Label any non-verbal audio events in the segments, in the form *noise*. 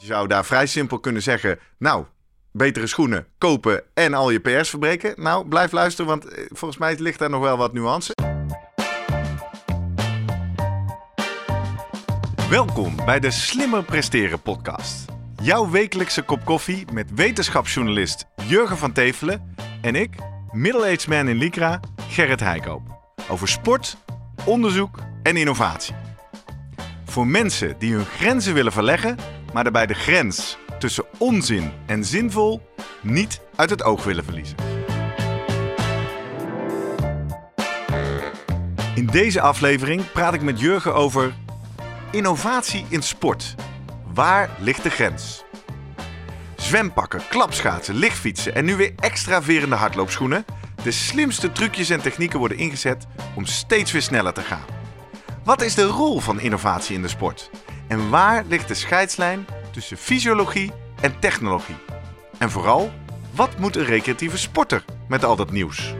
Je zou daar vrij simpel kunnen zeggen, nou, betere schoenen kopen en al je PS verbreken. Nou, blijf luisteren, want eh, volgens mij ligt daar nog wel wat nuance. Welkom bij de Slimmer Presteren podcast. Jouw wekelijkse kop koffie met wetenschapsjournalist Jurgen van Tevelen en ik, middle-aged man in Lycra, Gerrit Heikoop. Over sport, onderzoek en innovatie. Voor mensen die hun grenzen willen verleggen, maar daarbij de grens tussen onzin en zinvol niet uit het oog willen verliezen. In deze aflevering praat ik met Jurgen over innovatie in sport. Waar ligt de grens? Zwempakken, klapschaatsen, lichtfietsen en nu weer extra verende hardloopschoenen. De slimste trucjes en technieken worden ingezet om steeds weer sneller te gaan. Wat is de rol van innovatie in de sport? En waar ligt de scheidslijn tussen fysiologie en technologie? En vooral, wat moet een recreatieve sporter met al dat nieuws?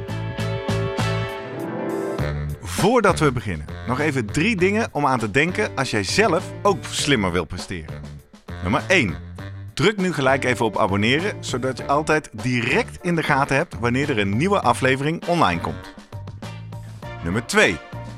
Voordat we beginnen, nog even drie dingen om aan te denken als jij zelf ook slimmer wil presteren. Nummer 1. Druk nu gelijk even op abonneren, zodat je altijd direct in de gaten hebt wanneer er een nieuwe aflevering online komt. Nummer 2.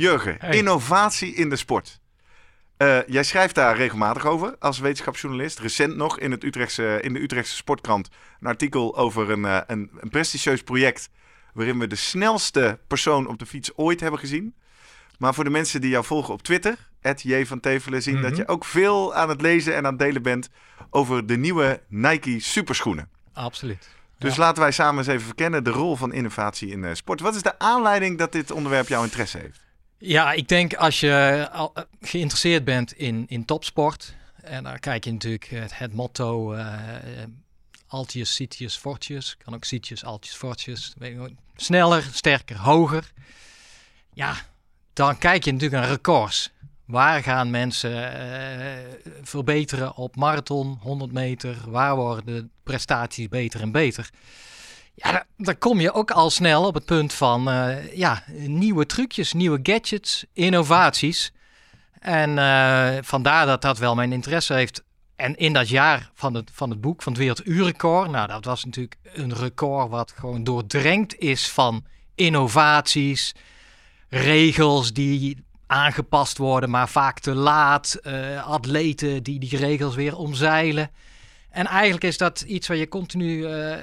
Jurgen, Hey. innovatie in de sport. Eh, jij schrijft daar regelmatig over als wetenschapsjournalist. Recent nog in, het Utrechtse, in de Utrechtse Sportkrant een artikel over een, eh, een, een prestigieus project. waarin we de snelste persoon op de fiets ooit hebben gezien. Maar voor de mensen die jou volgen op Twitter, J van Tevelen, zien dat Mhm. je ook veel aan het lezen en aan het delen bent over de nieuwe Nike superschoenen. Absoluut. Dus Ja. laten wij samen eens even verkennen de rol van innovatie in eh, sport. Wat is de aanleiding dat dit onderwerp jouw interesse heeft? Ja, ik denk als je al, eh, geïnteresseerd bent in, in topsport, en daar kijk je natuurlijk het, het motto eh eh, Altius, Citius, Fortius, kan ook Citius, Altius, nooit. sneller, sterker, hoger. Ja, dan kijk je natuurlijk naar records. Waar gaan mensen eh, verbeteren op marathon, 100 meter? Waar worden de prestaties beter en beter? Ja, da- dan kom je ook al snel op het punt van eh, ja, nieuwe trucjes, nieuwe gadgets, innovaties. En eh, vandaar dat dat wel mijn interesse heeft. En in dat jaar van het, van het boek, van het werelduurrecord, nou dat was natuurlijk een record wat gewoon doordrenkt is van innovaties, regels die aangepast worden, maar vaak te laat, eh, atleten die die regels weer omzeilen. En eigenlijk is dat iets waar je continu eh,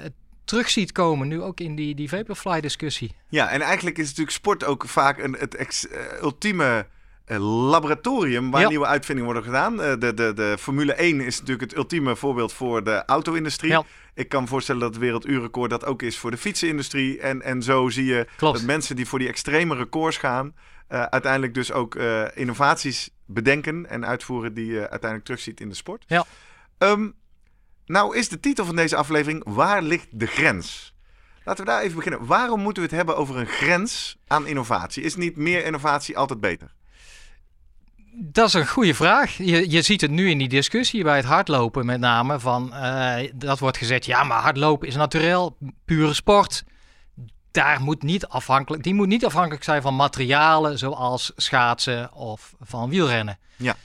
terug ziet komen, nu ook in die, die Vaporfly discussie. Ja, en eigenlijk is natuurlijk sport ook vaak een, het ex- eh, ultieme eh, laboratorium waar Ja. nieuwe uitvindingen worden gedaan. Eh, de, de, de Formule 1 is natuurlijk het ultieme voorbeeld voor de auto-industrie. Ja. Ik kan me voorstellen dat het werelduurrecord dat ook is voor de fietsenindustrie. En, en zo zie je Klopt. dat mensen die voor die extreme records gaan, uiteindelijk dus ook innovaties bedenken en uitvoeren die je uiteindelijk terugziet in de sport. Ja. Ehm, nou is de titel van deze aflevering Waar ligt de grens? Laten we daar even beginnen. Waarom moeten we het hebben over een grens aan innovatie? Is niet meer innovatie altijd beter? Dat is een goede vraag. Je, je ziet het nu in die discussie bij het hardlopen met name. Van, eh, dat wordt gezegd, ja, maar hardlopen is natuurlijk pure sport. Daar moet niet afhankelijk, die moet niet afhankelijk zijn van materialen zoals schaatsen of van wielrennen. Ja.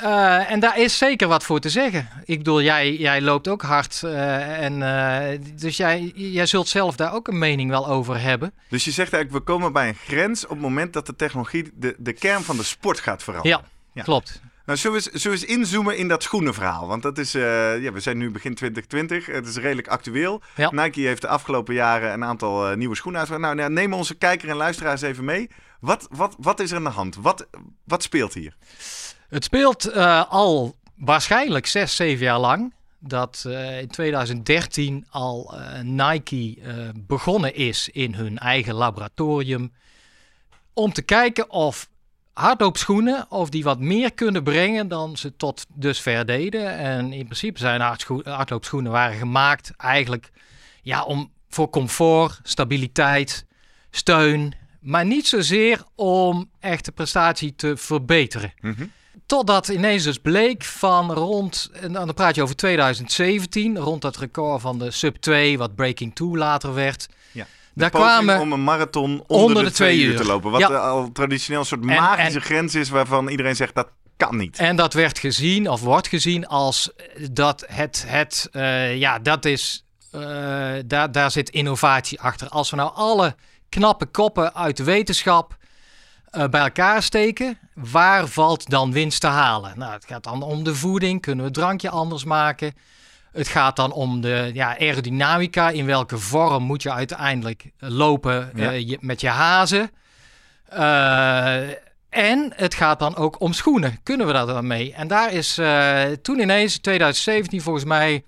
Eh, en daar is zeker wat voor te zeggen. Ik bedoel, jij, jij loopt ook hard. eh, en, eh, dus jij, jij zult zelf daar ook een mening wel over hebben. Dus je zegt eigenlijk, we komen bij een grens op het moment dat de technologie de, de kern van de sport gaat veranderen. Ja, Ja. klopt. Nou, zullen we, eens, zullen we eens inzoomen in dat schoenenverhaal? Want dat is, ja, we zijn nu begin 2020. Het is redelijk actueel. Ja. Nike heeft de afgelopen jaren een aantal nieuwe schoenen uitgebracht. Nou, nou, neem onze kijker en luisteraars even mee. Wat, wat, wat is er aan de hand? Wat, wat speelt hier? Het speelt eh, al waarschijnlijk zes, zeven jaar lang. Dat eh, in 2013 al eh, Nike begonnen is in hun eigen laboratorium. Om te kijken of hardloopschoenen of die wat meer kunnen brengen dan ze tot dusver deden. En in principe zijn hardloopschoenen waren gemaakt eigenlijk ja, om, voor comfort, stabiliteit, steun, maar niet zozeer om echt de prestatie te verbeteren. Mhm. Totdat ineens dus bleek van rond, en dan praat je over 2017, rond dat record van de sub 2, wat Breaking 2 later werd. Ja. Daar kwamen om een marathon onder, de, twee uur te lopen. Wat Ja. al traditioneel een soort magische en- grens is waarvan iedereen zegt dat kan niet. En dat werd gezien, of wordt gezien, als dat het, het eh, ja, dat is, eh, daar, daar zit innovatie achter. Als we nou alle knappe koppen uit de wetenschap bij elkaar steken, waar valt dan winst te halen? Nou, het gaat dan om de voeding, kunnen we het drankje anders maken? Het gaat dan om de ja, aerodynamica, in welke vorm moet je uiteindelijk lopen Ja. eh, je- met je hazen? Eh, en het gaat dan ook om schoenen. Kunnen we daar dan mee? En daar is eh, toen ineens, 2017 volgens mij,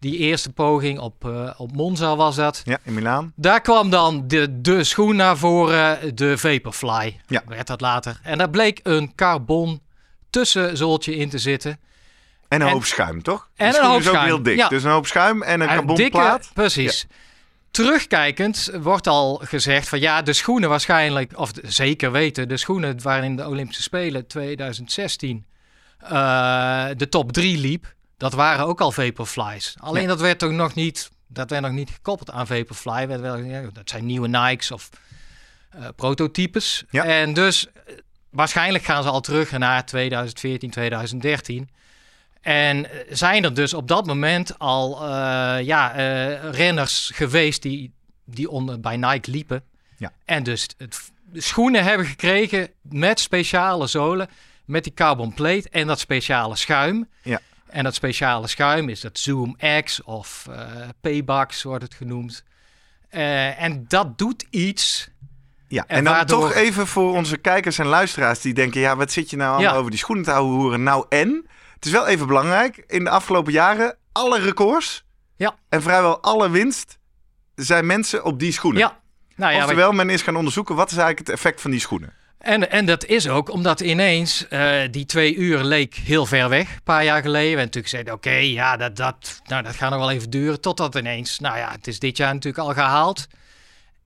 die eerste poging op, eh, op Monza was dat. Ja, in Milaan. Daar kwam dan de, de schoen naar voren, de Vaporfly. Ja. Werd dat later. En daar bleek een carbon tussenzooltje in te zitten. En een En- hoop schuim, toch? en een hoop is ook schuim, heel dik. ja. Dus een hoop schuim en een Een carbonplaat. dikke, precies. Terugkijkend wordt al gezegd van ja, de schoenen waarschijnlijk, of zeker weten, de schoenen waarin de Olympische Spelen 2016 eh, de top 3 liep, dat waren ook al Vaporflies. Alleen Ja. dat werd toch nog niet, dat werd nog niet gekoppeld aan Vaporfly. Werd wel, ja, dat zijn nieuwe Nikes of eh, prototypes. Ja. En dus eh, waarschijnlijk gaan ze al terug naar 2014, 2013. En eh, zijn er dus op dat moment al ja, renners geweest die, die onder, bij Nike liepen. Ja. En dus het, de schoenen hebben gekregen met speciale zolen, met die carbon plate en dat speciale schuim. Ja. En dat speciale schuim is dat Zoom X of eh Paybox wordt het genoemd. Eh, en dat doet iets. Ja, en, En dan waardoor- toch even voor onze kijkers en luisteraars die denken... ja, wat zit je nou allemaal Ja. over die schoenen te houden hoeren? Nou en? Het is wel even belangrijk. In de afgelopen jaren, alle records... Ja. en vrijwel alle winst... zijn mensen op die schoenen. Ja. Nou ja, we- Oftewel, men is gaan onderzoeken... wat is eigenlijk het effect van die schoenen? En, en dat is ook omdat ineens eh, die twee uur leek heel ver weg, een paar jaar geleden. En natuurlijk zeiden, oké, ja, dat, dat, nou, dat gaat nog wel even duren. Totdat ineens, nou ja, het is dit jaar natuurlijk al gehaald.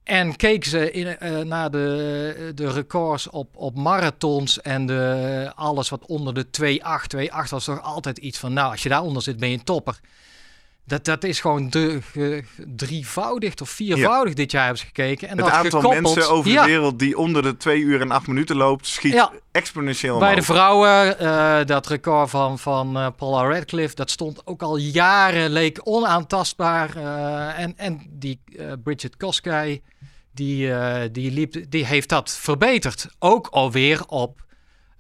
En keken ze in, eh, naar de, de records op, op marathons en de, alles wat onder de 2,8, 2,8 was toch altijd iets van, nou, als je daaronder zit, ben je een topper. Dat, dat is gewoon de, drievoudig of viervoudig dit jaar hebben ze gekeken. En het dat aantal gekoppeld- mensen over Ja. de wereld... die onder de 2 uur en 8 minuten loopt... schiet Ja. exponentieel Bij de vrouwen, eh, dat record van, van eh, Paula Radcliffe, dat stond ook al jaren, leek onaantastbaar. eh, en, en die Bridget Koskei, die, die, liep, die heeft dat verbeterd. Ook alweer op,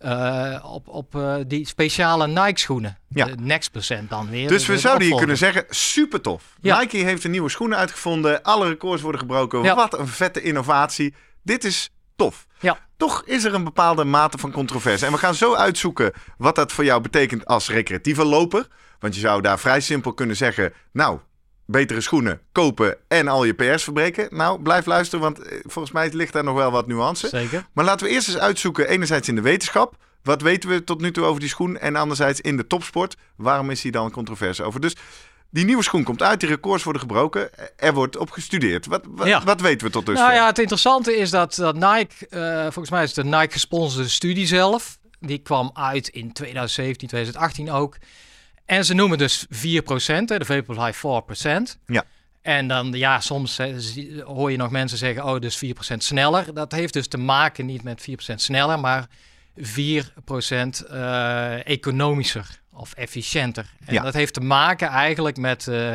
eh, op, op eh, die speciale Nike schoenen. Ja. De Next Percent dan weer. Dus we de zouden hier kunnen zeggen, super tof. Ja. Nike heeft een nieuwe schoenen uitgevonden. Alle records worden gebroken. Ja. Wat een vette innovatie. Dit is tof. Ja. Toch is er een bepaalde mate van controverse. En we gaan zo uitzoeken wat dat voor jou betekent als recreatieve loper. Want je zou daar vrij simpel kunnen zeggen... nou, betere schoenen kopen en al je PR's verbreken. Nou, blijf luisteren, want eh, volgens mij ligt daar nog wel wat nuance. Zeker. Maar laten we eerst eens uitzoeken, enerzijds in de wetenschap. Wat weten we tot nu toe over die schoen? En anderzijds in de topsport. Waarom is hier dan controverse over? Dus die nieuwe schoen komt uit, die records worden gebroken. Er wordt op gestudeerd. Wat, wat, Ja. wat weten we tot dusver? Nou ja, het interessante is dat, dat Nike, eh, volgens mij is het de Nike gesponsorde studie zelf. Die kwam uit in 2017, 2018 ook. En ze noemen dus 4%, hè, de Vaporfly 4%. Ja. En dan, ja, soms hoor je nog mensen zeggen, oh, dus 4% sneller. Dat heeft dus te maken niet met 4% sneller, maar 4% eh economischer of efficiënter. En Ja. dat heeft te maken eigenlijk met, eh,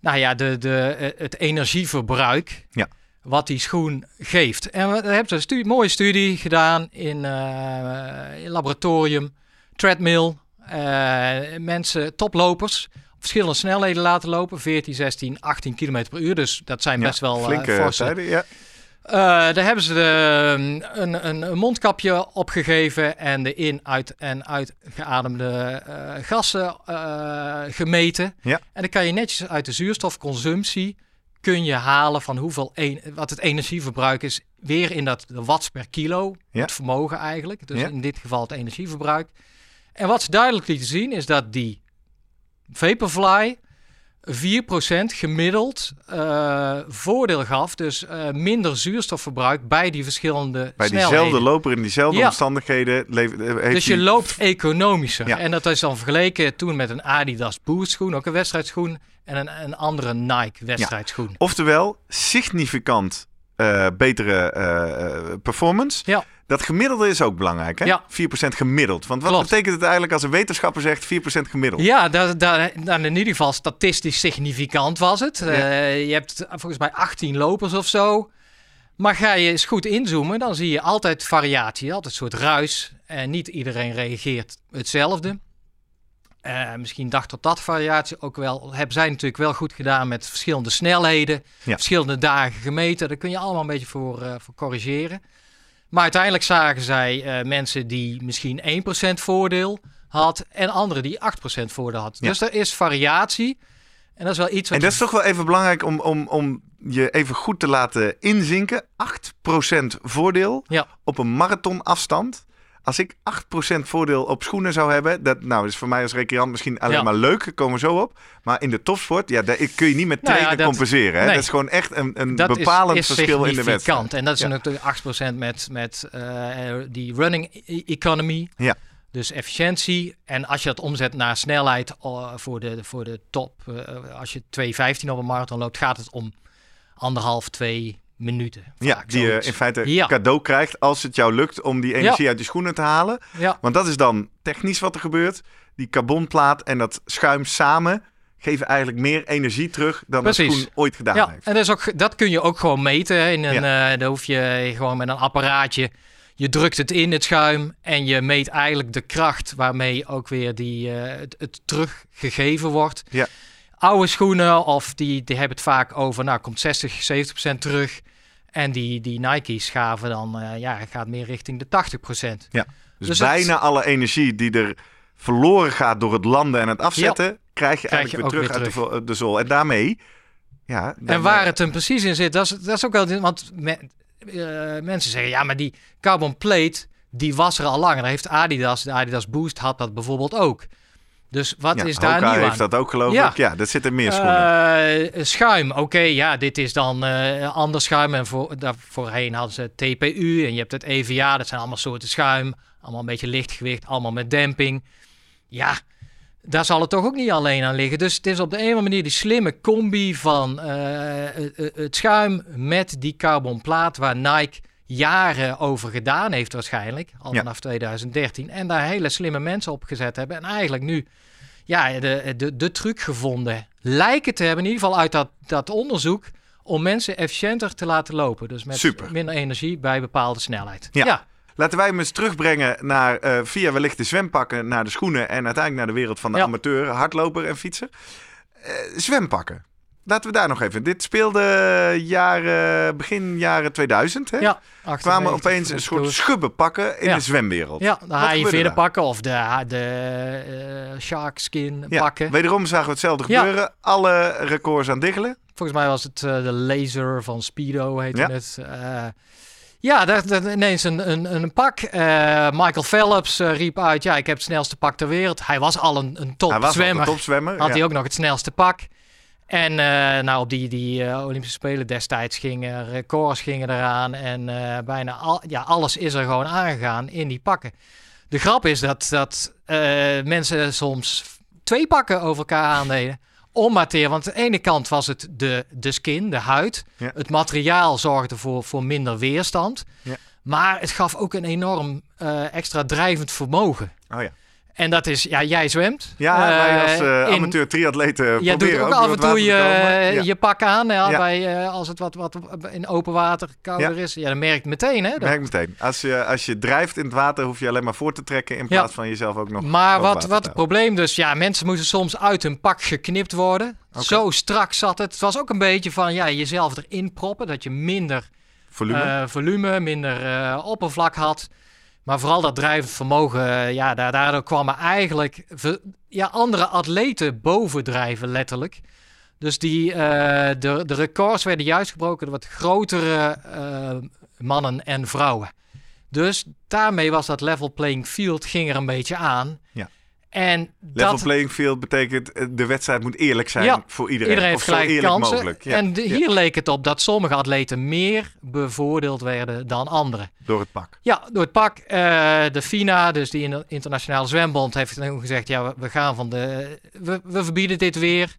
nou ja, de, de, eh, het energieverbruik Ja. wat die schoen geeft. En we hebben een studie, mooie studie gedaan in, in laboratorium, treadmill, mensen, toplopers, op verschillende snelheden laten lopen, 14, 16, 18 km per uur. Dus dat zijn Ja, best wel eh, flinke forse tijden. Ja. eh, daar hebben ze de, een, een, mondkapje opgegeven en de in, uit en uitgeademde eh, gassen eh, gemeten. Ja. En dan kan je netjes uit de zuurstofconsumptie kun je halen van hoeveel een, wat het energieverbruik is, weer in dat de watts per kilo, Ja. het vermogen eigenlijk. Dus Ja. in dit geval het energieverbruik. En wat ze duidelijk lieten zien is dat die Vaporfly 4% gemiddeld eh, voordeel gaf. Dus eh, minder zuurstofverbruik bij die verschillende Bij snelheden. diezelfde loper in diezelfde Ja. omstandigheden eh, heeft Dus je loopt economischer. Ja. En dat is dan vergeleken toen met een Adidas Boost schoen, ook een wedstrijdschoen. En een, een andere Nike wedstrijdschoen. Oftewel, significant eh, betere eh, eh, performance. Ja. Dat gemiddelde is ook belangrijk, hè? Ja. 4% gemiddeld. Want wat Klopt. betekent het eigenlijk als een wetenschapper zegt 4% gemiddeld? Ja, dat, dat, dan in ieder geval statistisch significant was het. Eh, je hebt volgens mij 18 lopers of zo. Maar ga je eens goed inzoomen, dan zie je altijd variatie, altijd een soort ruis. En niet iedereen reageert hetzelfde. Eh, misschien dacht tot dat variatie ook wel. Hebben zij natuurlijk wel goed gedaan met verschillende snelheden, Ja. verschillende dagen gemeten. Daar kun je allemaal een beetje voor, eh, voor corrigeren. Maar uiteindelijk zagen zij eh, mensen die misschien 1% voordeel had en anderen die 8% voordeel had. Ja. Dus er is variatie. En dat is wel iets wat En dat is toch wel even belangrijk om, om, om je even goed te laten inzinken. 8% voordeel Ja. op een marathonafstand. Als ik 8% voordeel op schoenen zou hebben, dat nou, is voor mij als recreant misschien alleen Ja. maar leuk, komen we zo op. Maar in de topsport, ja, daar kun je niet met Nou ja, trainen compenseren. Hè? nee. Dat is gewoon echt een, een bepalend is, is verschil in de wedstrijd. En dat is Ja. natuurlijk 8% met, met eh, die running e- economy. Ja. Dus efficiëntie. En als je dat omzet naar snelheid eh, voor, de, voor de top. eh, als je 2.15 op een marathon loopt, gaat het om anderhalf, twee minuten. Ja, die je in feite Ja. cadeau krijgt als het jou lukt om die energie uit je schoenen te halen. Ja, Want dat is dan technisch wat er gebeurt. Die carbonplaat en dat schuim samen geven eigenlijk meer energie terug dan de Precies. schoen ooit gedaan ja. heeft. en dat, is ook, dat kun je ook gewoon meten. In een, eh, daar hoef je gewoon met een apparaatje. Je drukt het in, het schuim. En je meet eigenlijk de kracht waarmee ook weer die, eh, het, het teruggegeven wordt. Ja. Oude schoenen, of die, die hebben het vaak over, nou komt 60, 70 procent terug. En die, die Nike's gaven dan, eh, ja, gaat meer richting de 80 procent. Dus, Dus het- bijna alle energie die er verloren gaat door het landen en het afzetten, krijg je Krijg eigenlijk je weer terug weer uit de, de zool. En daarmee, ja. En waar het hem precies in zit, dat is, dat is ook wel... Want me- eh, mensen zeggen, ja, maar die carbon plate, die was er al langer. Daar heeft Adidas, de Adidas Boost had dat bijvoorbeeld ook. Dus wat ja, is daar Hoka nieuw heeft aan? dat ook geloof Ja. ik. Ja, dat zit in meer schoenen. Eh, schuim, oké, ja, dit is dan eh ander schuim. En voor, daar, voorheen hadden ze TPU en je hebt het EVA. Dat zijn allemaal soorten schuim. Allemaal een beetje lichtgewicht, allemaal met demping. Ja, daar zal het toch ook niet alleen aan liggen. Dus het is op de een of andere manier die slimme combi van eh, het schuim met die carbonplaat waar Nike jaren over gedaan heeft waarschijnlijk. Al Ja. vanaf 2013. En daar hele slimme mensen op gezet hebben. En eigenlijk nu ja, de, de, de truc gevonden lijken te hebben, in ieder geval uit dat, dat onderzoek, om mensen efficiënter te laten lopen. Dus met Super. minder energie bij bepaalde snelheid. Ja. ja. Laten wij hem eens terugbrengen naar, eh, via wellicht de zwempakken naar de schoenen en uiteindelijk naar de wereld van de Ja. amateur, hardloper en fietser. Eh, zwempakken. Laten we daar nog even. Dit speelde jaren, begin jaren 2000. Hè? Ja, kwamen 98 opeens een soort koers. schubbenpakken in Ja. de zwemwereld. Ja, de daar? pakken of de, de eh, shark skin Ja, pakken. Wederom zagen we hetzelfde Ja. gebeuren. Alle records aan diggelen. Volgens mij was het eh, de laser van Speedo, heette Ja. het. Eh, ja, daar, daar ineens een, een, een pak. Eh, Michael Phelps eh, riep uit, ja, ik heb het snelste pak ter wereld. Hij was al een, een Hij was topzwemmer. zwemmer. topzwemmer. had ja. hij ook nog het snelste pak. En eh, nou, op die, die eh, Olympische Spelen destijds gingen records gingen eraan. En eh, bijna al, ja, alles is er gewoon aangegaan in die pakken. De grap is dat, dat mensen soms twee pakken over elkaar aandeden. Om maar te, want aan de ene kant was het de, de skin, de huid. Ja. Het materiaal zorgde voor, voor minder weerstand. Ja. Maar het gaf ook een enorm extra drijvend vermogen. Oh ja. En dat is, ja, jij zwemt. Ja, wij als Eh, eh, in- amateur triatleten Jij doet ook ook af en toe je. Ja. je pak aan Ja. bij, eh, als het wat, wat in open water kouder is. Ja, dan merk je het meteen. Hè, dat- Merk meteen. Als je, als je drijft in het water, hoef je alleen maar voor te trekken in plaats van jezelf ook nog. maar wat, wat het probleem dus, ja, mensen moesten soms uit hun pak geknipt worden. Zo strak zat het. Het was ook een beetje van ja, jezelf erin proppen, dat je minder Volume. eh, volume, minder eh, oppervlak had. Maar vooral dat drijvend vermogen, eh, ja, da- daardoor kwamen eigenlijk ja, andere atleten bovendrijven, letterlijk. Dus die, eh, de, de records werden juist gebroken door wat grotere eh, mannen en vrouwen. Dus daarmee was dat level playing field ging er een beetje aan. Ja. En Level dat, playing field betekent eh, de wedstrijd moet eerlijk zijn Ja, voor iedereen. iedereen heeft zo gelijke eerlijk kansen. mogelijk. Ja, En de- ja, hier leek het op dat sommige atleten meer bevoordeeld werden dan anderen. door het pak. Ja, door het pak. eh, de FINA, dus die in- internationale zwembond, heeft toen gezegd: ja, we, we gaan van de. We, we verbieden dit weer.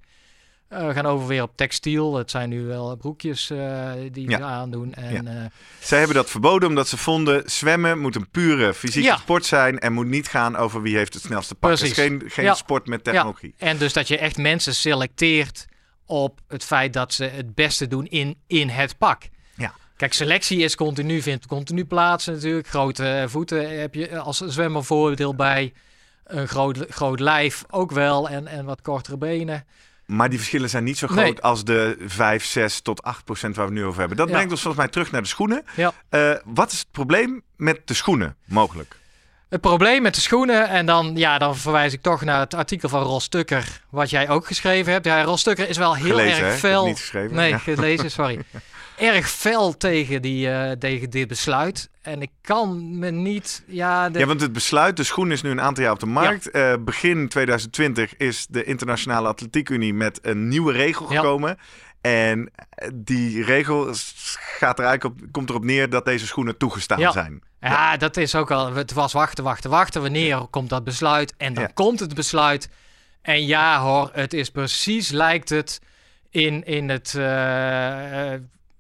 Eh, we gaan over weer op textiel. Het zijn nu wel broekjes eh, die Ja. we aandoen. En, eh, Zij hebben dat verboden omdat ze vonden zwemmen moet een pure fysieke Ja. sport zijn en moet niet gaan over wie heeft het snelste pak. Het is Precies. geen, geen sport met technologie. en dus dat je echt mensen selecteert op het feit dat ze het beste doen in, in het pak. Ja. Kijk, selectie is continu, vindt continu plaats natuurlijk. Grote voeten heb je als zwemmer voordeel bij. Een groot, groot lijf ook wel en, en wat kortere benen. Maar die verschillen zijn niet zo Nee. groot als de 5, 6 tot 8 procent waar we het nu over hebben. Dat Ja. brengt ons volgens mij terug naar de schoenen. Ja. Eh, wat is het probleem met de schoenen mogelijk? Het probleem met de schoenen, en dan, ja, dan verwijs ik toch naar het artikel van Ros Tukker, wat jij ook geschreven hebt. Ja, Ros Tukker is wel heel Gelezen, erg fel. niet geschreven. Nee, Ja. gelezen, sorry. *laughs* erg fel tegen, die, eh, tegen dit besluit. En ik kan me niet, ja, de, Ja, want het besluit, de schoen is nu een aantal jaar op de markt. Eh, begin 2020 is de Internationale Atletiek Unie met een nieuwe regel Ja. gekomen. En die regel gaat er eigenlijk op, komt erop neer dat deze schoenen toegestaan Ja. zijn. ja, dat is ook al, het was wachten, wachten, wachten. Wanneer komt dat besluit? En dan komt het besluit. En ja hoor, het is precies, lijkt het, in, in, het, eh,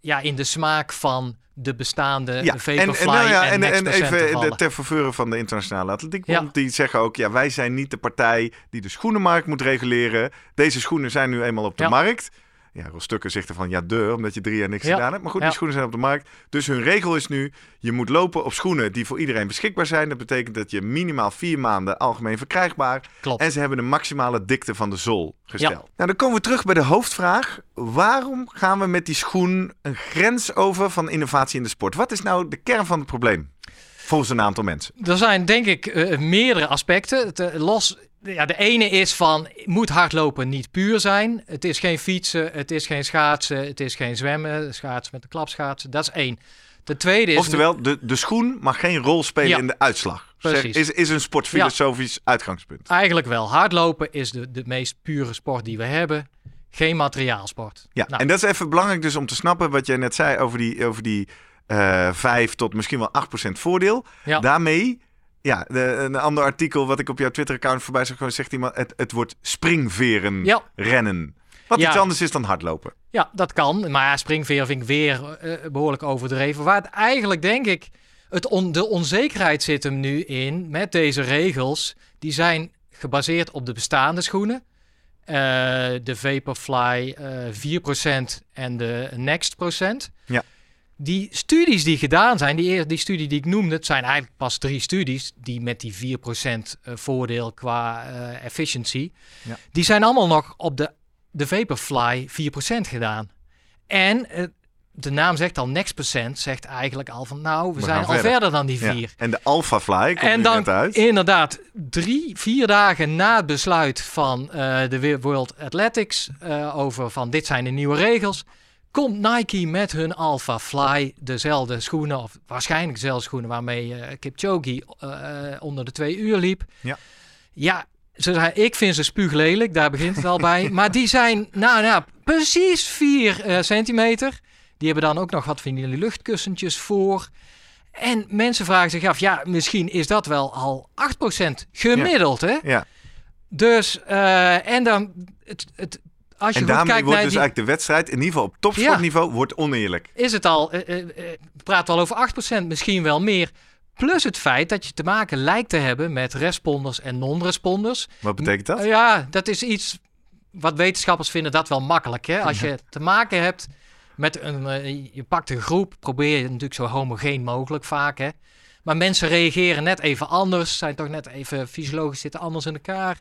ja, in de smaak van de bestaande Ja, en, Vaporfly en, nou ja, en, en, Next en even de, ter faveur van de Internationale Atletiekbond. Ja. Die zeggen ook, ja, wij zijn niet de partij die de schoenenmarkt moet reguleren. Deze schoenen zijn nu eenmaal op de Ja. markt. Ja, Rostukken zegt ervan, ja, de, omdat je drie jaar niks Ja. gedaan hebt. Maar goed, Ja. die schoenen zijn op de markt. Dus hun regel is nu, je moet lopen op schoenen die voor iedereen beschikbaar zijn. Dat betekent dat je minimaal vier maanden algemeen verkrijgbaar. Klopt. En ze hebben de maximale dikte van de zool gesteld. Nou, dan komen we terug bij de hoofdvraag. Waarom gaan we met die schoen een grens over van innovatie in de sport? Wat is nou de kern van het probleem? Volgens een aantal mensen. Er zijn denk ik eh, meerdere aspecten. Het, eh, los, ja, de ene is van, moet hardlopen niet puur zijn? Het is geen fietsen, het is geen schaatsen, het is geen zwemmen. Schaatsen met de klapschaatsen, dat is één. De tweede is... Oftewel, de, de schoen mag geen rol spelen Ja. in de uitslag. Zeg, is, is een sportfilosofisch uitgangspunt. Eigenlijk wel. Hardlopen is de, de meest pure sport die we hebben. Geen materiaalsport. Ja, Nou, en dat is even belangrijk dus om te snappen wat jij net zei over die, over die eh 5 tot misschien wel 8 procent voordeel. Ja. Daarmee, ja, de, een ander artikel wat ik op jouw Twitter-account voorbij zag, gewoon zegt iemand, het, het wordt springveren Ja. rennen. Wat Ja. iets anders is dan hardlopen. Ja, dat kan. Maar ja, springveer vind ik weer eh, behoorlijk overdreven. Waar het eigenlijk, denk ik, het on- de onzekerheid zit hem nu in met deze regels. Die zijn gebaseerd op de bestaande schoenen. Eh, de Vaporfly eh 4% en de Next procent. Ja. Die studies die gedaan zijn, die, die studie die ik noemde, het zijn eigenlijk pas drie studies die met die 4% eh, voordeel qua eh efficiency, Ja. die zijn allemaal nog op de, de Vaporfly 4% gedaan. En eh, de naam zegt al, Next Percent zegt eigenlijk al van nou, we, We zijn al verder. verder, dan die Ja. vier. En de Alpha Fly komt En dan uit. inderdaad, drie, vier dagen na het besluit van de World Athletics over van dit zijn de nieuwe regels, komt Nike met hun Alpha Fly, dezelfde schoenen, of waarschijnlijk dezelfde schoenen waarmee eh Kipchoge eh, eh, onder de twee uur liep. Ja. Ja, ze zei, ik vind ze spuuglelijk, daar begint het al bij. *laughs* Maar die zijn, nou ja, precies 4 centimeter. Die hebben dan ook nog wat van die luchtkussentjes voor. En mensen vragen zich af, ja, misschien is dat wel al 8% gemiddeld, hè? Ja. Dus, eh, en dan, het, het, als je En daarmee kijkt wordt naar dus die, eigenlijk de wedstrijd, in ieder geval op topsportniveau, wordt oneerlijk. is het al, eh, eh, eh, praten we al over 8%, misschien wel meer. Plus het feit dat je te maken lijkt te hebben met responders en non-responders. Wat betekent dat? Uh, Ja, dat is iets wat wetenschappers vinden dat wel makkelijk. Hè? Als je te maken hebt met een, je pakt een groep, probeer je natuurlijk zo homogeen mogelijk vaak. Hè? Maar mensen reageren net even anders, zijn toch net even fysiologisch zitten anders in elkaar.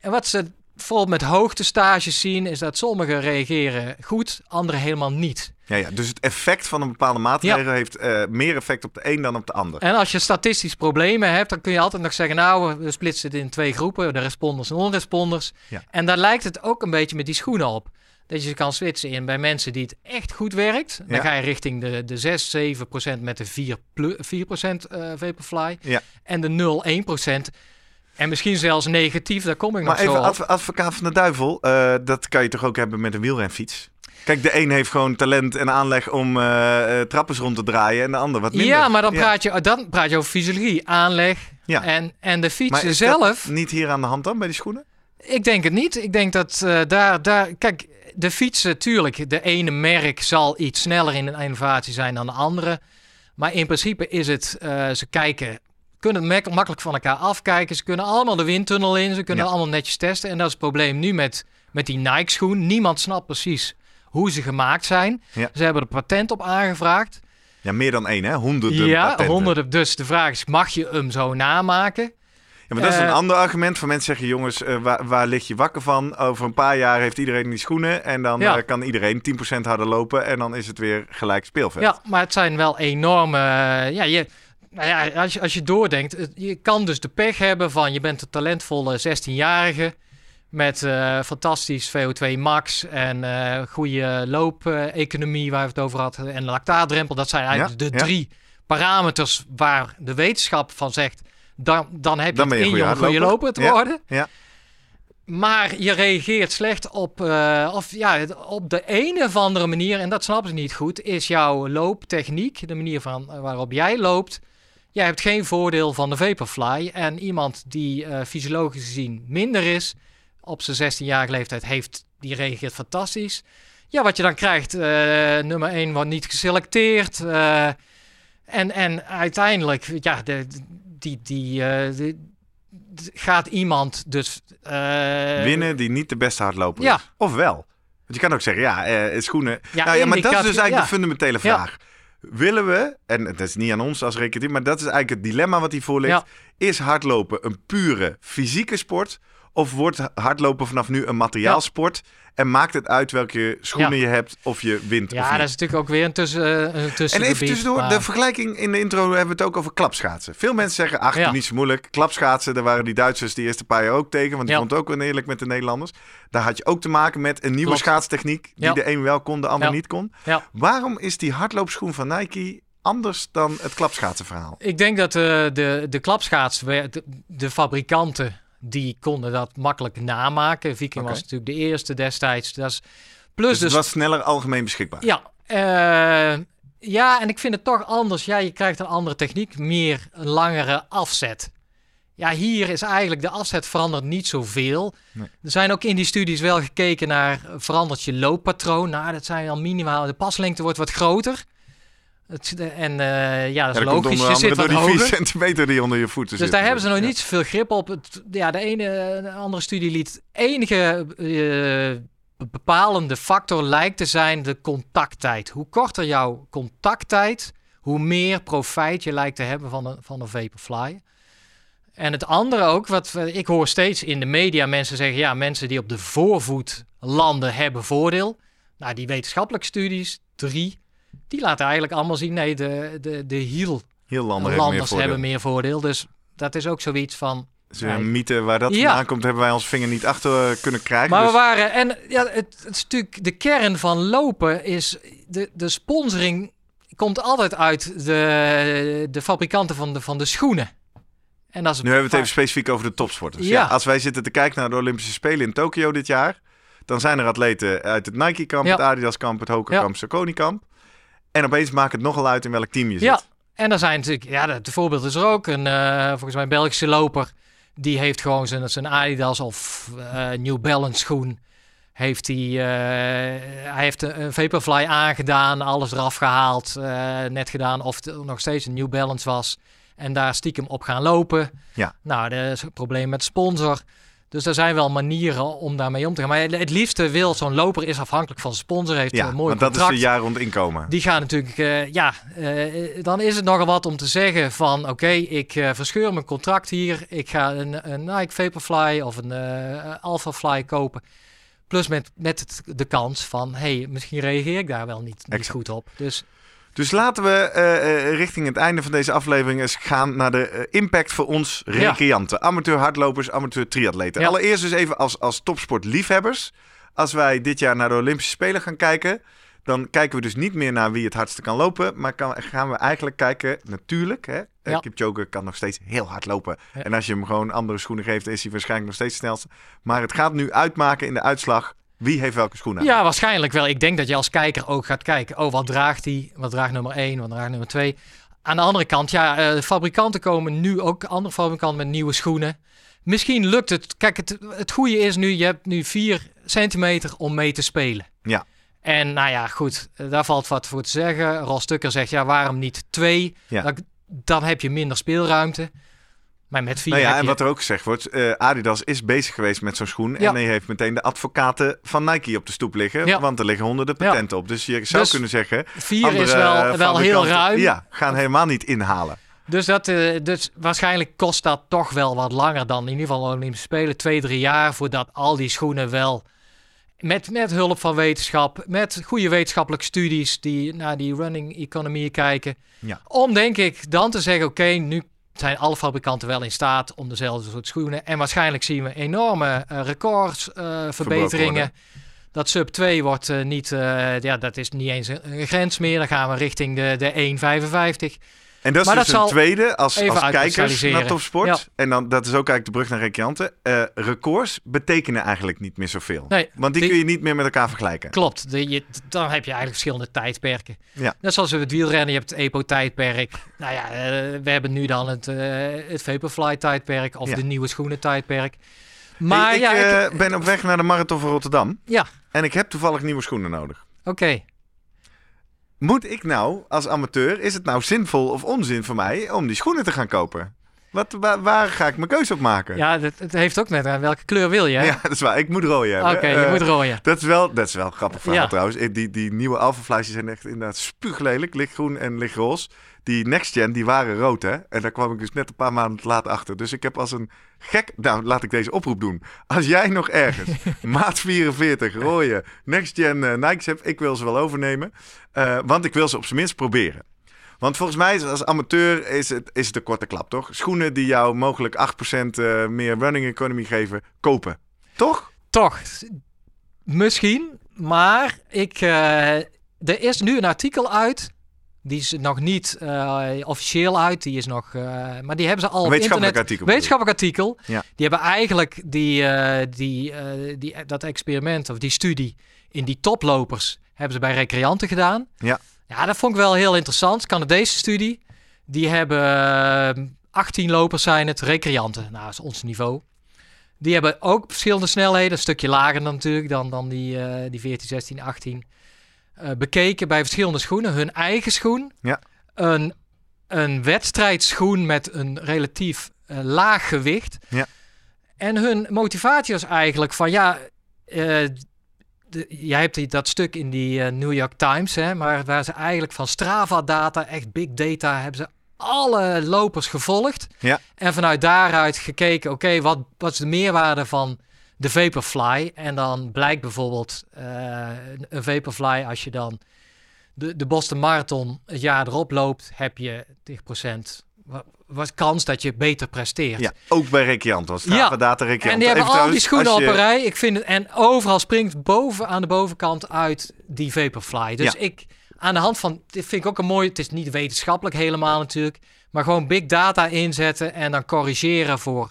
En wat ze bijvoorbeeld met hoogtestages zien, is dat sommigen reageren goed, anderen helemaal niet. Ja, ja, dus het effect van een bepaalde maatregel heeft eh, meer effect op de een dan op de ander. En als je statistisch problemen hebt, dan kun je altijd nog zeggen, nou, we splitsen het in twee groepen, de responders en non-responders. Ja. En daar lijkt het ook een beetje met die schoenen op. dat je ze kan switchen in bij mensen die het echt goed werkt. Dan Ja. ga je richting de, de 6, 7 procent met de 4, plu- 4 procent eh, Vaporfly. Ja. En de 0, 1 procent. En misschien zelfs negatief, daar kom ik Maar nog zo even op. adv- advocaat van de duivel, eh, dat kan je toch ook hebben met een wielrenfiets? Kijk, de een heeft gewoon talent en aanleg om eh, eh, trappers rond te draaien en de ander wat minder. Ja, maar dan praat, je, dan praat je over fysiologie, aanleg Ja. en, en de fietsen zelf. niet hier aan de hand dan, bij die schoenen? Ik denk het niet. Ik denk dat daar, daar. Kijk, de fietsen, tuurlijk. De ene merk zal iets sneller in een innovatie zijn dan de andere. Maar in principe is het. ze kijken. Kunnen makkelijk van elkaar afkijken. Ze kunnen allemaal de windtunnel in. Ze kunnen Ja. allemaal netjes testen. En dat is het probleem nu met, met die Nike-schoen. Niemand snapt precies hoe ze gemaakt zijn. Ja. Ze hebben er patent op aangevraagd. Ja, meer dan één, hè? Honderden ja, patenten. honderden. Dus de vraag is: mag je hem zo namaken? Ja, maar dat is een Eh, ander argument van mensen zeggen, jongens, eh, waar, waar lig je wakker van? Over een paar jaar heeft iedereen die schoenen en dan Ja. eh, kan iedereen 10% harder lopen en dan is het weer gelijk speelveld. Ja, maar het zijn wel enorme. ja, je, nou ja, als, je, als je doordenkt, je kan dus de pech hebben van je bent een talentvolle 16-jarige met eh, fantastisch VO2 max en eh goede loopeconomie waar we het over hadden en lactaatdrempel. Dat zijn eigenlijk Ja, de ja. drie parameters waar de wetenschap van zegt. Dan, dan heb je Dan het in je om goede loper te worden. ja. Maar je reageert slecht op, eh, of ja, op de een of andere manier, en dat snappen ze niet goed, is jouw looptechniek, de manier van, waarop jij loopt. Jij hebt geen voordeel van de Vaporfly. En iemand die eh, fysiologisch gezien minder is, op zijn 16-jarige leeftijd, heeft, die reageert fantastisch. Ja, wat je dan krijgt, eh, nummer 1 wordt niet geselecteerd. eh, en, en uiteindelijk, ja, de, die, die, de- gaat iemand dus... Winnen die niet de beste hardloper Ja. is. Of wel. Want je kan ook zeggen, ja, schoenen... Ja, nou, ja, maar dat is dus eigenlijk ja. de fundamentele Ja. Willen we, en het is niet aan ons als recreatief, maar dat is eigenlijk het dilemma wat hiervoor ligt. Ja. Is hardlopen een pure fysieke sport? Of wordt hardlopen vanaf nu een materiaalsport? En maakt het uit welke schoenen je hebt of je wint Ja, dat is natuurlijk ook weer een tussen, eh, een En even tussendoor, maar- de vergelijking in de intro hebben we het ook over klapschaatsen. Veel mensen zeggen, ach, Ja. niet zo moeilijk. Klapschaatsen, daar waren die Duitsers die eerste paar jaar ook tegen. Want die vond het ook oneerlijk met de Nederlanders. Daar had je ook te maken met een nieuwe Klopt. schaatstechniek. Die de een wel kon, de ander niet kon. Waarom is die hardloopschoen van Nike anders dan het klapschaatsenverhaal? Ik denk dat eh, de, de klapschaats, de, de fabrikanten, die konden dat makkelijk namaken. Viking was natuurlijk de eerste destijds. Dat is, plus Dus dus, het was sneller algemeen beschikbaar. ja, eh, ja, en ik vind het toch anders. Ja, je krijgt een andere techniek, meer een langere afzet. Ja, hier is eigenlijk de afzet verandert niet zoveel. Nee. Er zijn ook in die studies wel gekeken naar verandert je looppatroon. Nou, dat zijn al minimaal. De paslengte wordt wat groter. Het, en eh, ja, dat is Ja, logisch. onder Je zit door die hoger. 4 centimeter die onder je voeten Dus zit. daar hebben ze nog Ja. niet zoveel grip op. Het, ja, de ene de andere studie liet enige eh, bepalende factor lijkt te zijn de contacttijd. Hoe korter jouw contacttijd, hoe meer profijt je lijkt te hebben van een, van een Vaporfly. En het andere ook, wat ik hoor steeds in de media mensen zeggen, ja, mensen die op de voorvoet landen hebben voordeel. Nou, die wetenschappelijke studies, drie, die laten eigenlijk allemaal zien, nee, de, de, de Heel landen landers hebben meer voordeel. hebben meer voordeel. Dus dat is ook zoiets van. Weer een mythe waar dat Ja. vandaan komt, hebben wij ons vinger niet achter eh, kunnen krijgen. Maar Dus- we waren. En ja, het, het is natuurlijk. De kern van lopen is. De, de sponsoring komt altijd uit de, de fabrikanten van de, van de schoenen. En dat is Nu hebben we het even specifiek over de topsporters. Ja. Ja. als wij zitten te kijken naar de Olympische Spelen in Tokio dit jaar, dan zijn er atleten uit het Nike-kamp, Ja. het Adidas-kamp, het Hoka-kamp, het Saucony-kamp. En opeens maakt het nogal uit in welk team je zit. Ja, en er zijn natuurlijk. Ja, de voorbeeld is er ook. Een, eh, volgens mij een Belgische loper. Die heeft gewoon zijn, zijn Adidas of eh, New Balance schoen. Heeft hij, eh, hij heeft een, Vaporfly aangedaan, alles eraf gehaald, eh, net gedaan. Of het nog steeds een New Balance was. En daar stiekem op gaan lopen. Ja. Nou, dat is een probleem met sponsor. Dus er zijn wel manieren om daarmee om te gaan. Maar het liefste wil zo'n loper is afhankelijk van sponsor. Heeft Ja, een mooi want dat is contract. een jaar rond inkomen. Die gaan natuurlijk, eh, ja, eh, dan is het nogal wat om te zeggen van, oké, ik eh, verscheur mijn contract hier. Ik ga een, een Nike Vaporfly of een Alpha Fly kopen. Plus met, met het- de kans van, hey, misschien reageer ik daar wel niet, niet goed op. Dus Dus laten we eh, eh, richting het einde van deze aflevering eens gaan naar de eh, impact voor ons recreanten. Amateur hardlopers, amateur triatleten. Ja. Allereerst dus even als, als topsportliefhebbers. als wij dit jaar naar de Olympische Spelen gaan kijken, dan kijken we dus niet meer naar wie het hardste kan lopen, maar kan, gaan we eigenlijk kijken, natuurlijk, hè, Ja. Kipchoge kan nog steeds heel hard lopen. Ja. En als je hem gewoon andere schoenen geeft, is hij waarschijnlijk nog steeds de snelste. Maar het gaat nu uitmaken in de uitslag wie heeft welke schoenen. Ja, waarschijnlijk wel. Ik denk dat je als kijker ook gaat kijken. Oh, wat draagt hij? Wat draagt nummer 1? Wat draagt nummer 2? Aan de andere kant, ja, de fabrikanten komen nu ook, andere fabrikanten met nieuwe schoenen. Misschien lukt het. Kijk, het, het goede is nu, je hebt nu 4 centimeter om mee te spelen. Ja. En nou ja, goed, eh, daar valt wat voor te zeggen. Ros Tukker zegt, ja, waarom niet 2? Ja. Dan, dan heb je minder speelruimte. Maar met 4 Nou ja, en je... wat er ook gezegd wordt, eh, Adidas is bezig geweest met zo'n schoen. Ja. En hij heeft meteen de advocaten van Nike op de stoep liggen. Ja. Want er liggen honderden patenten op. Dus je zou Dus kunnen zeggen... 4 andere is wel, wel heel ruim. Ja, gaan helemaal niet inhalen. Dus, dat, eh, dus waarschijnlijk kost dat toch wel wat langer dan in ieder geval Olympische Spelen. Twee, drie jaar voordat al die schoenen wel met, met hulp van wetenschap, met goede wetenschappelijke studies die naar die running economie kijken. Ja. Om denk ik dan te zeggen, oké, nu zijn alle fabrikanten wel in staat om dezelfde soort schoenen. En waarschijnlijk zien we enorme eh, records, eh. Dat sub 2 wordt eh, niet, ja, dat is niet eens een, een grens meer. Dan gaan we richting de, de 1,55. En dat is Maar dus dat een tweede als, als kijkers naar topsport. Ja. En dan, dat is ook eigenlijk de brug naar recreanten. Eh, records betekenen eigenlijk niet meer zoveel. Nee, Want die, die- kun je niet meer met elkaar vergelijken. Klopt, de, je, dan heb je eigenlijk verschillende tijdperken. Ja. Net zoals we het wielrennen, je hebt het EPO-tijdperk. Nou ja, eh, we hebben nu dan het, eh het Vaporfly-tijdperk of Ja. de nieuwe schoenen-tijdperk. Maar ik ja, ik- ben op weg naar de Marathon van Rotterdam. ja, En ik heb toevallig nieuwe schoenen nodig. oké. Moet ik nou als amateur, is het nou zinvol of onzin voor mij om die schoenen te gaan kopen? Wat, waar, waar ga ik mijn keuze op maken? Ja, het, het heeft ook net aan welke kleur wil je. hè? Ja, dat is waar. Ik moet rooien hebben. Oké, je Eh, moet rooien. Dat is wel, dat is wel een grappig verhaal Ja. trouwens. Eh, Die, die nieuwe Alpha zijn echt inderdaad spuuglelijk. Lichtgroen en lichtroze. Die Next Gen, die waren rood hè. En daar kwam ik dus net een paar maanden te laat achter. Dus ik heb als een gek... Nou, laat ik deze oproep doen. Als jij nog ergens *laughs* maat 44 rode Next Gen eh, Nikes hebt, ik wil ze wel overnemen. Want ik wil ze op zijn minst proberen. Want volgens mij als amateur is het, is het een korte klap, toch? Schoenen die jou mogelijk 8% eh, meer running economy geven, kopen. Toch? Toch, misschien. Maar ik, eh, er is nu een artikel uit. Die is nog niet eh, officieel uit. Die is nog, maar die hebben ze al Een wetenschappelijk internet. artikel. Wetenschappelijk artikel. Ja. Die hebben eigenlijk die, die, die, dat experiment of die studie in die toplopers hebben ze bij recreanten gedaan. Ja. Ja, dat vond ik wel heel interessant. Canadese studie. Die hebben eh, 18 lopers zijn het, recreanten. Nou, dat is ons niveau. Die hebben ook verschillende snelheden, een stukje lager dan natuurlijk dan, dan die, eh, die 14, 16, 18. eh, bekeken bij verschillende schoenen. Hun eigen schoen. Ja. Een, een wedstrijdschoen met een relatief eh, laag gewicht. Ja. En hun motivatie was eigenlijk van ja, eh, de, jij hebt die, dat stuk in die eh, New York Times, hè, maar waar ze eigenlijk van Strava-data, echt big data, hebben ze alle lopers gevolgd. Ja. En vanuit daaruit gekeken, oké, wat, wat is de meerwaarde van de Vaporfly? En dan blijkt bijvoorbeeld eh, een- Vaporfly, als je dan de, de Boston Marathon het jaar erop loopt, heb je 10% wa- was kans dat je beter presteert. Ja, ook bij recreant. Was Ja. Data recreant. En die hebben Even al die schoenen als op je- een rij. Ik vind het, en overal springt boven aan de bovenkant uit die Vaporfly. Dus Ja. ik, aan de hand van, dit vind ik ook een mooi, het is niet wetenschappelijk helemaal natuurlijk, maar gewoon big data inzetten en dan corrigeren voor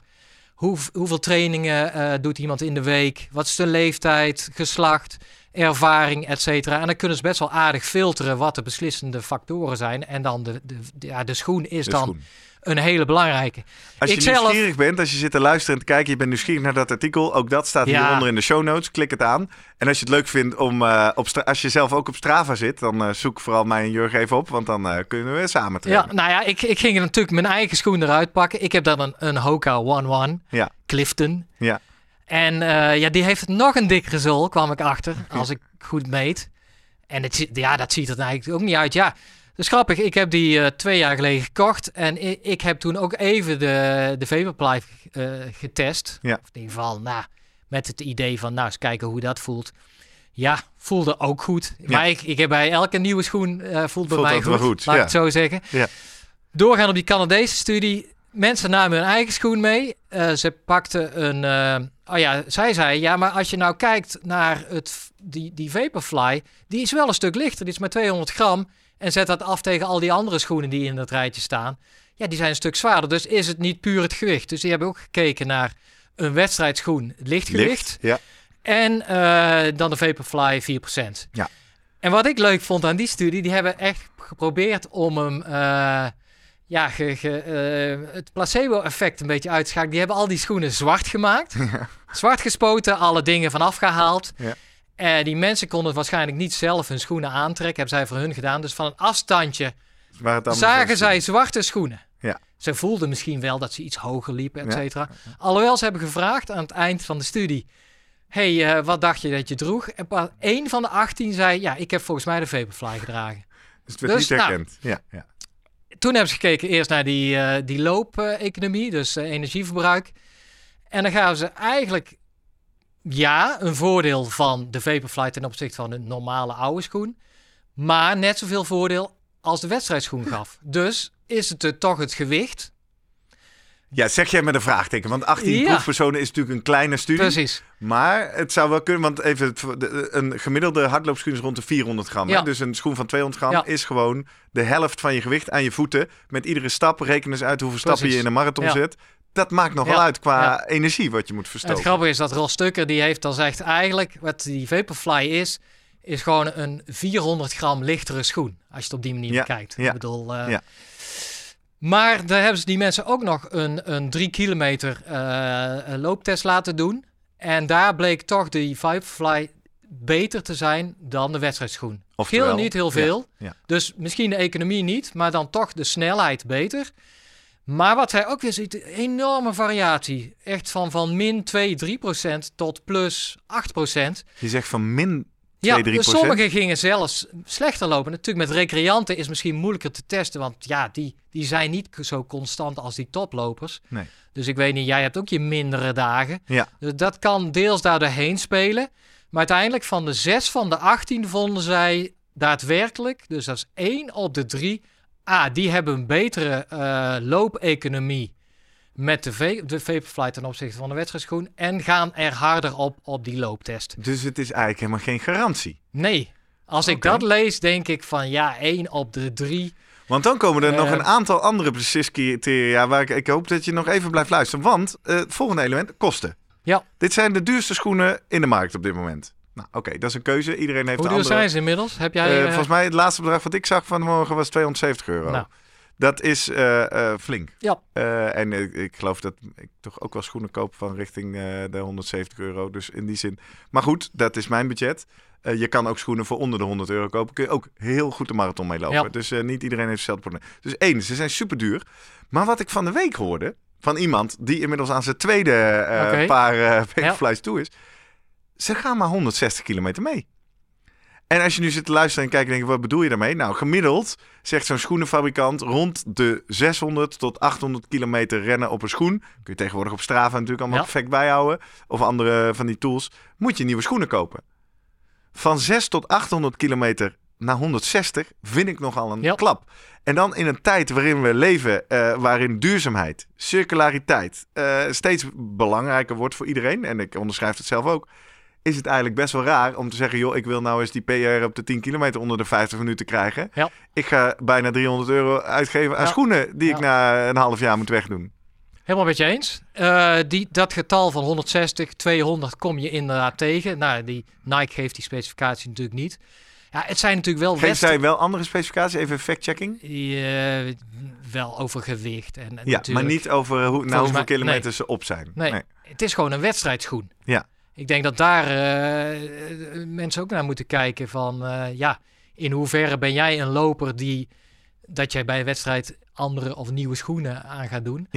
hoe, hoeveel trainingen eh, doet iemand in de week, wat is de leeftijd, geslacht, ervaring, et cetera. En dan kunnen ze best wel aardig filteren wat de beslissende factoren zijn. En dan de, de, de- ja, de schoen is De dan schoen. een hele belangrijke. Als je Ik zelf- nieuwsgierig bent, als je zit te luisteren en te kijken, je bent nieuwsgierig naar dat artikel, ook dat staat Ja. hieronder in de show notes. Klik het aan. En als je het leuk vindt om eh, op als je zelf ook op Strava zit, dan eh, zoek vooral mij en Jurgen even op, want dan eh, kunnen we samen trainen. Ja, nou ja, ik, ik ging natuurlijk mijn eigen schoen eruit pakken. Ik heb dan een, een Hoka One One Ja. Clifton. Ja. En eh, ja, die heeft nog een dikkere zool, kwam ik achter, als ik goed meet. En het, ja, dat ziet er eigenlijk ook niet uit. Ja, dat is grappig. Ik heb die eh, twee jaar geleden gekocht. En ik, ik heb toen ook even de, de Vaporfly eh getest. Ja. Of in ieder geval, nou, met het idee van, nou, eens kijken hoe dat voelt. Ja, voelde ook goed. Maar ik, ik heb bij elke nieuwe schoen voelt bij Voelt mij goed, goed, laat ja. ik het zo zeggen. Ja. Doorgaan op die Canadese studie. Mensen namen hun eigen schoen mee. Eh, ze pakten een. eh, oh ja, zij zei: ja, maar als je nou kijkt naar het, die, die Vaporfly, die is wel een stuk lichter. Die is maar 200 gram. En zet dat af tegen al die andere schoenen die in dat rijtje staan. Ja, die zijn een stuk zwaarder. Dus is het niet puur het gewicht. Dus die hebben ook gekeken naar een wedstrijdschoen, lichtgewicht. Licht. Ja. En eh, dan de Vaporfly 4%. Ja. En wat ik leuk vond aan die studie, die hebben echt geprobeerd om hem, ja, ge, ge, eh, het placebo-effect een beetje uit te schakelen. Die hebben al die schoenen zwart gemaakt, *laughs* zwart gespoten, alle dingen vanaf gehaald. Ja. En die mensen konden waarschijnlijk niet zelf hun schoenen aantrekken, hebben zij voor hun gedaan. Dus van een afstandje zagen zij zwarte schoenen. Ja. Ze voelden misschien wel dat ze iets hoger liepen, et Ja. cetera. Alhoewel ze hebben gevraagd aan het eind van de studie... hey, eh, wat dacht je dat je droeg? En één van de 18 zei... ja, ik heb volgens mij de Vaporfly gedragen. Dus het werd Dus, niet nou, herkend. ja, ja. Toen hebben ze gekeken eerst naar die, eh die loopeconomie, dus eh, energieverbruik. En dan gaven ze eigenlijk... ja, een voordeel van de Vaporfly ten opzichte van een normale oude schoen. Maar net zoveel voordeel als de wedstrijdschoen gaf. Dus is het toch het gewicht... ja, zeg jij met een vraagteken. Want 18 Ja. proefpersonen is natuurlijk een kleine studie. Precies. Maar het zou wel kunnen, want even, een gemiddelde hardloopschoen is rond de 400 gram. hè? Dus een schoen van 200 gram Ja. is gewoon de helft van je gewicht aan je voeten. Met iedere stap rekenen ze uit hoeveel stappen je in een marathon zet. Dat maakt nogal Ja. uit qua Ja. energie wat je moet En verstoken. het grappige is dat Ros Stukker die heeft dan zegt eigenlijk wat die Vaporfly is, is gewoon een 400 gram lichtere schoen. Als je het op die manier Ja, bekijkt. ja, Ik bedoel, ja. Maar daar hebben ze die mensen ook nog een, een 3 kilometer eh, looptest laten doen. En daar bleek toch die Vaporfly beter te zijn dan de wedstrijdschoen. Oftewel, Scheelde niet heel veel. ja, ja. Dus misschien de economie niet, maar dan toch de snelheid beter. Maar wat hij ook weer ziet, enorme variatie. Echt van, van min 2, 3 procent tot plus 8 procent. Je zegt van min 2, Ja, 3 dus sommigen gingen zelfs slechter lopen. Natuurlijk met recreanten is misschien moeilijker te testen, want ja, die, die zijn niet zo constant als die toplopers. Nee. Dus ik weet niet, jij hebt ook je mindere dagen. Ja. Dus dat kan deels daar doorheen spelen. Maar uiteindelijk van de 6 van de 18 vonden zij daadwerkelijk, dus dat is 1 op de 3, ah, die hebben een betere eh, loopeconomie met de, va- de Vaporfly ten opzichte van de wedstrijdschoen en gaan er harder op op die looptest. Dus het is eigenlijk helemaal geen garantie. Nee. Als ik dat lees, denk ik van ja, 1 op de 3. Want dan komen er nog Eh. een aantal andere preciscriteria waar ik, ik hoop dat je nog even blijft luisteren. Want eh, het volgende element, kosten. Ja. Dit zijn de duurste schoenen in de markt op dit moment. Nou, oké, dat is een keuze. Iedereen heeft Hoe duur zijn ze inmiddels? Heb jij... Eh, volgens mij het laatste bedrag wat ik zag vanmorgen was 270 euro. Nou. Dat is eh, eh, flink. Ja. Eh, en ik, ik geloof dat ik toch ook wel schoenen koop van richting de 170 euro. Dus in die zin. Maar goed, dat is mijn budget. Je kan ook schoenen voor onder de 100 euro kopen. Kun je ook heel goed de marathon mee lopen. Ja. Dus niet iedereen heeft hetzelfde probleem. Dus één, ze zijn super duur. Maar wat ik van de week hoorde van iemand die inmiddels aan zijn tweede paar uh, Ja. Toe is. Ze gaan maar 160 kilometer mee. En als je nu zit te luisteren en kijkt, denk je, wat bedoel je daarmee? Nou, gemiddeld zegt zo'n schoenenfabrikant rond de 600 tot 800 kilometer rennen op een schoen. Kun je tegenwoordig op Strava natuurlijk allemaal Ja. perfect bijhouden. Of andere van die tools. Moet je nieuwe schoenen kopen. Van 6 tot 800 kilometer naar 160 vind ik nogal een Ja. klap. En dan in een tijd waarin we leven, eh, waarin duurzaamheid, circulariteit eh, steeds belangrijker wordt voor iedereen. En ik onderschrijf het zelf ook is het eigenlijk best wel raar om te zeggen: joh, ik wil nou eens die PR op de 10 kilometer onder de 50 minuten krijgen. Ja. Ik ga bijna 300 euro uitgeven aan Ja. schoenen die ik na een half jaar moet wegdoen. Helemaal met je eens. Eh, die, dat getal van 160, 200 kom je inderdaad tegen. Nou, die Nike geeft die specificatie natuurlijk niet. Ja, het zijn natuurlijk wel Geef wedstrijden... zij wel andere specificaties? Even fact-checking. Eh, wel over gewicht. En, en Ja, maar niet over hoe, nou, hoeveel mij- kilometer nee. ze op zijn. Nee, het is gewoon een wedstrijdschoen. Ja. Ik denk dat daar eh, mensen ook naar moeten kijken van... eh, ja, in hoeverre ben jij een loper die... dat jij bij een wedstrijd andere of nieuwe schoenen aan gaat doen.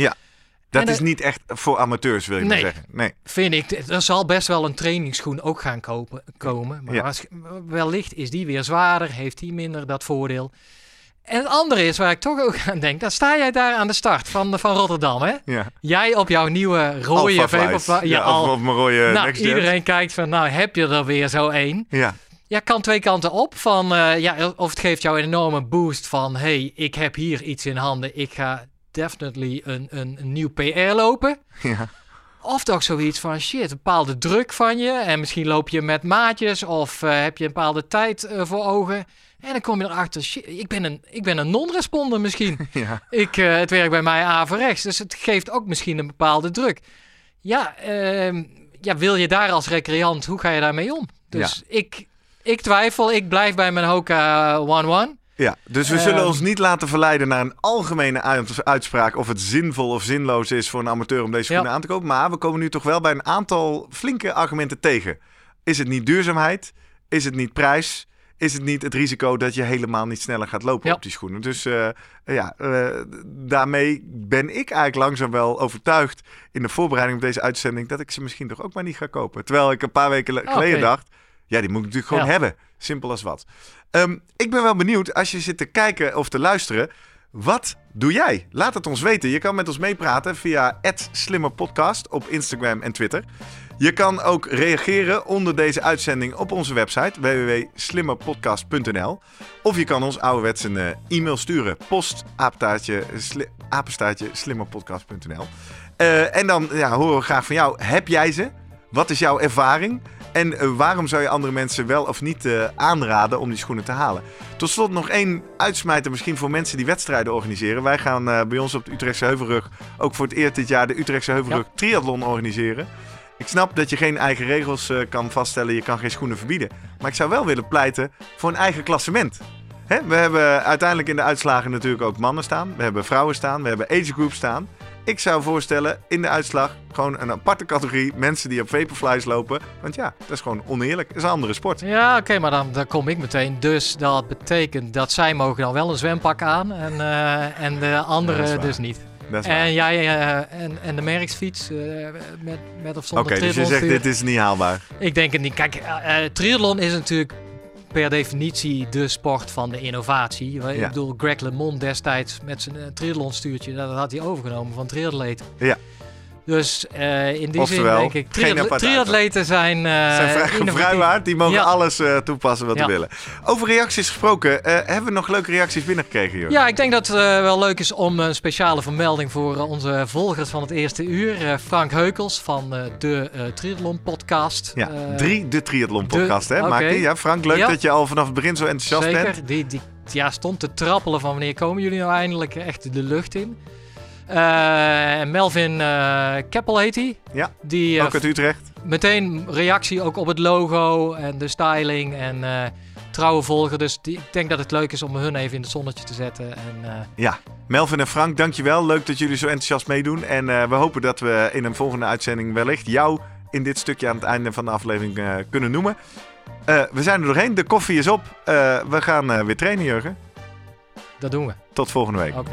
Dat En is de- niet echt voor amateurs, wil je maar zeggen. Nee. Vind ik, er zal best wel een trainingsschoen ook gaan kopen, komen. Maar Ja. wellicht is die weer zwaarder, heeft die minder dat voordeel. En het andere is waar ik toch ook aan denk, dan sta jij daar aan de start van, van Rotterdam, hè? Ja. Jij op jouw nieuwe rode. Vaporfly. Ja, Ja, al. op mijn rode nou, Next Jet. iedereen kijkt van, nou heb je er weer zo één. Ja. Ja, kan twee kanten op. Van, eh, ja, of het geeft jou een enorme boost van, hey, ik heb hier iets in handen, ik ga definitely een, een, een nieuw PR lopen. Ja. Of toch zoiets van shit, een bepaalde druk van je. En misschien loop je met maatjes of eh, heb je een bepaalde tijd eh, voor ogen. En dan kom je erachter, shit, ik ben een, ik ben een non-responder misschien. *laughs* Ja. ik, eh, het werkt bij mij averechts. Dus het geeft ook misschien een bepaalde druk. Ja, ehm, ja, wil je daar als recreant, hoe ga je daarmee om? Dus ik, ik twijfel, ik blijf bij mijn Hoka 1-1. Ja, dus we zullen Ehm. ons niet laten verleiden naar een algemene uit- uitspraak of het zinvol of zinloos is voor een amateur om deze schoenen Ja. aan te kopen. Maar we komen nu toch wel bij een aantal flinke argumenten tegen. Is het niet duurzaamheid? Is het niet prijs? Is het niet het risico dat je helemaal niet sneller gaat lopen Ja. op die schoenen? Dus eh, ja, eh, daarmee ben ik eigenlijk langzaam wel overtuigd in de voorbereiding op deze uitzending dat ik ze misschien toch ook maar niet ga kopen. Terwijl ik een paar weken Oké. geleden dacht, ja, die moet ik natuurlijk gewoon Ja. hebben. Simpel als wat. Ehm, ik ben wel benieuwd, als je zit te kijken of te luisteren, wat doe jij? Laat het ons weten. Je kan met ons meepraten via @slimmerpodcast op Instagram en Twitter. Je kan ook reageren onder deze uitzending op onze website www.slimmerpodcast.nl Of je kan ons ouderwets een eh, e-mail sturen. Post apenstaartje, sli, apenstaartje slimmerpodcast.nl Eh, En dan ja, horen we graag van jou. Heb jij ze? Wat is jouw ervaring? En eh, waarom zou je andere mensen wel of niet aanraden om die schoenen te halen? Tot slot nog één uitsmijter misschien voor mensen die wedstrijden organiseren. Wij gaan bij ons op de Utrechtse Heuvelrug ook voor het eerst dit jaar de Utrechtse Heuvelrug Triathlon organiseren. Ik snap dat je geen eigen regels eh, kan vaststellen, je kan geen schoenen verbieden. Maar ik zou wel willen pleiten voor een eigen klassement. Hè? We hebben uiteindelijk in de uitslagen natuurlijk ook mannen staan. We hebben vrouwen staan, we hebben age group staan. Ik zou voorstellen in de uitslag gewoon een aparte categorie mensen die op vaporflies lopen. Want ja, dat is gewoon oneerlijk. Dat is een andere sport. Ja, oké, maar dan, dan kom ik meteen. Dus dat betekent dat zij mogen dan wel een zwempak aan en, eh, en de anderen dus niet. Dat is waar. En jij eh, en, en de merksfiets eh, met, met of zonder Oké, dus je zegt dit is niet haalbaar. Ik denk het niet. Kijk, eh, triathlon is natuurlijk per definitie de sport van de innovatie. Ik Ja. bedoel, Greg LeMond destijds met zijn uh, triathlonstuurtje, dat had hij overgenomen van triatleten. Ja. Dus eh, in die Oftewel, zin denk ik, apart triatleten zijn, eh zijn vrij. Die mogen Ja. alles eh, toepassen wat Ja. ze willen. Over reacties gesproken. hebben we nog leuke reacties binnengekregen, Jurgen? Ja, ik denk dat het wel leuk is om een speciale vermelding voor onze volgers van het eerste uur. Frank Heukels van de Triathlon podcast. Ja, drie de triathlon podcast, hè? die. Ja, Frank, leuk Ja. dat je al vanaf het begin zo enthousiast Zeker, bent. die, die ja, stond te trappelen van wanneer komen jullie nou eindelijk echt de lucht in. En Melvin eh Keppel heet hij. Ja, Die eh, Ook uit Utrecht. meteen reactie ook op het logo en de styling en trouwe volger. Dus die, ik denk dat het leuk is om hun even in het zonnetje te zetten. En, Ja, Melvin en Frank, dankjewel. Leuk dat jullie zo enthousiast meedoen. En we hopen dat we in een volgende uitzending wellicht jou in dit stukje aan het einde van de aflevering kunnen noemen. We zijn er doorheen. De koffie is op. We gaan weer trainen, Jurgen. dat doen we. Tot volgende week. Oké.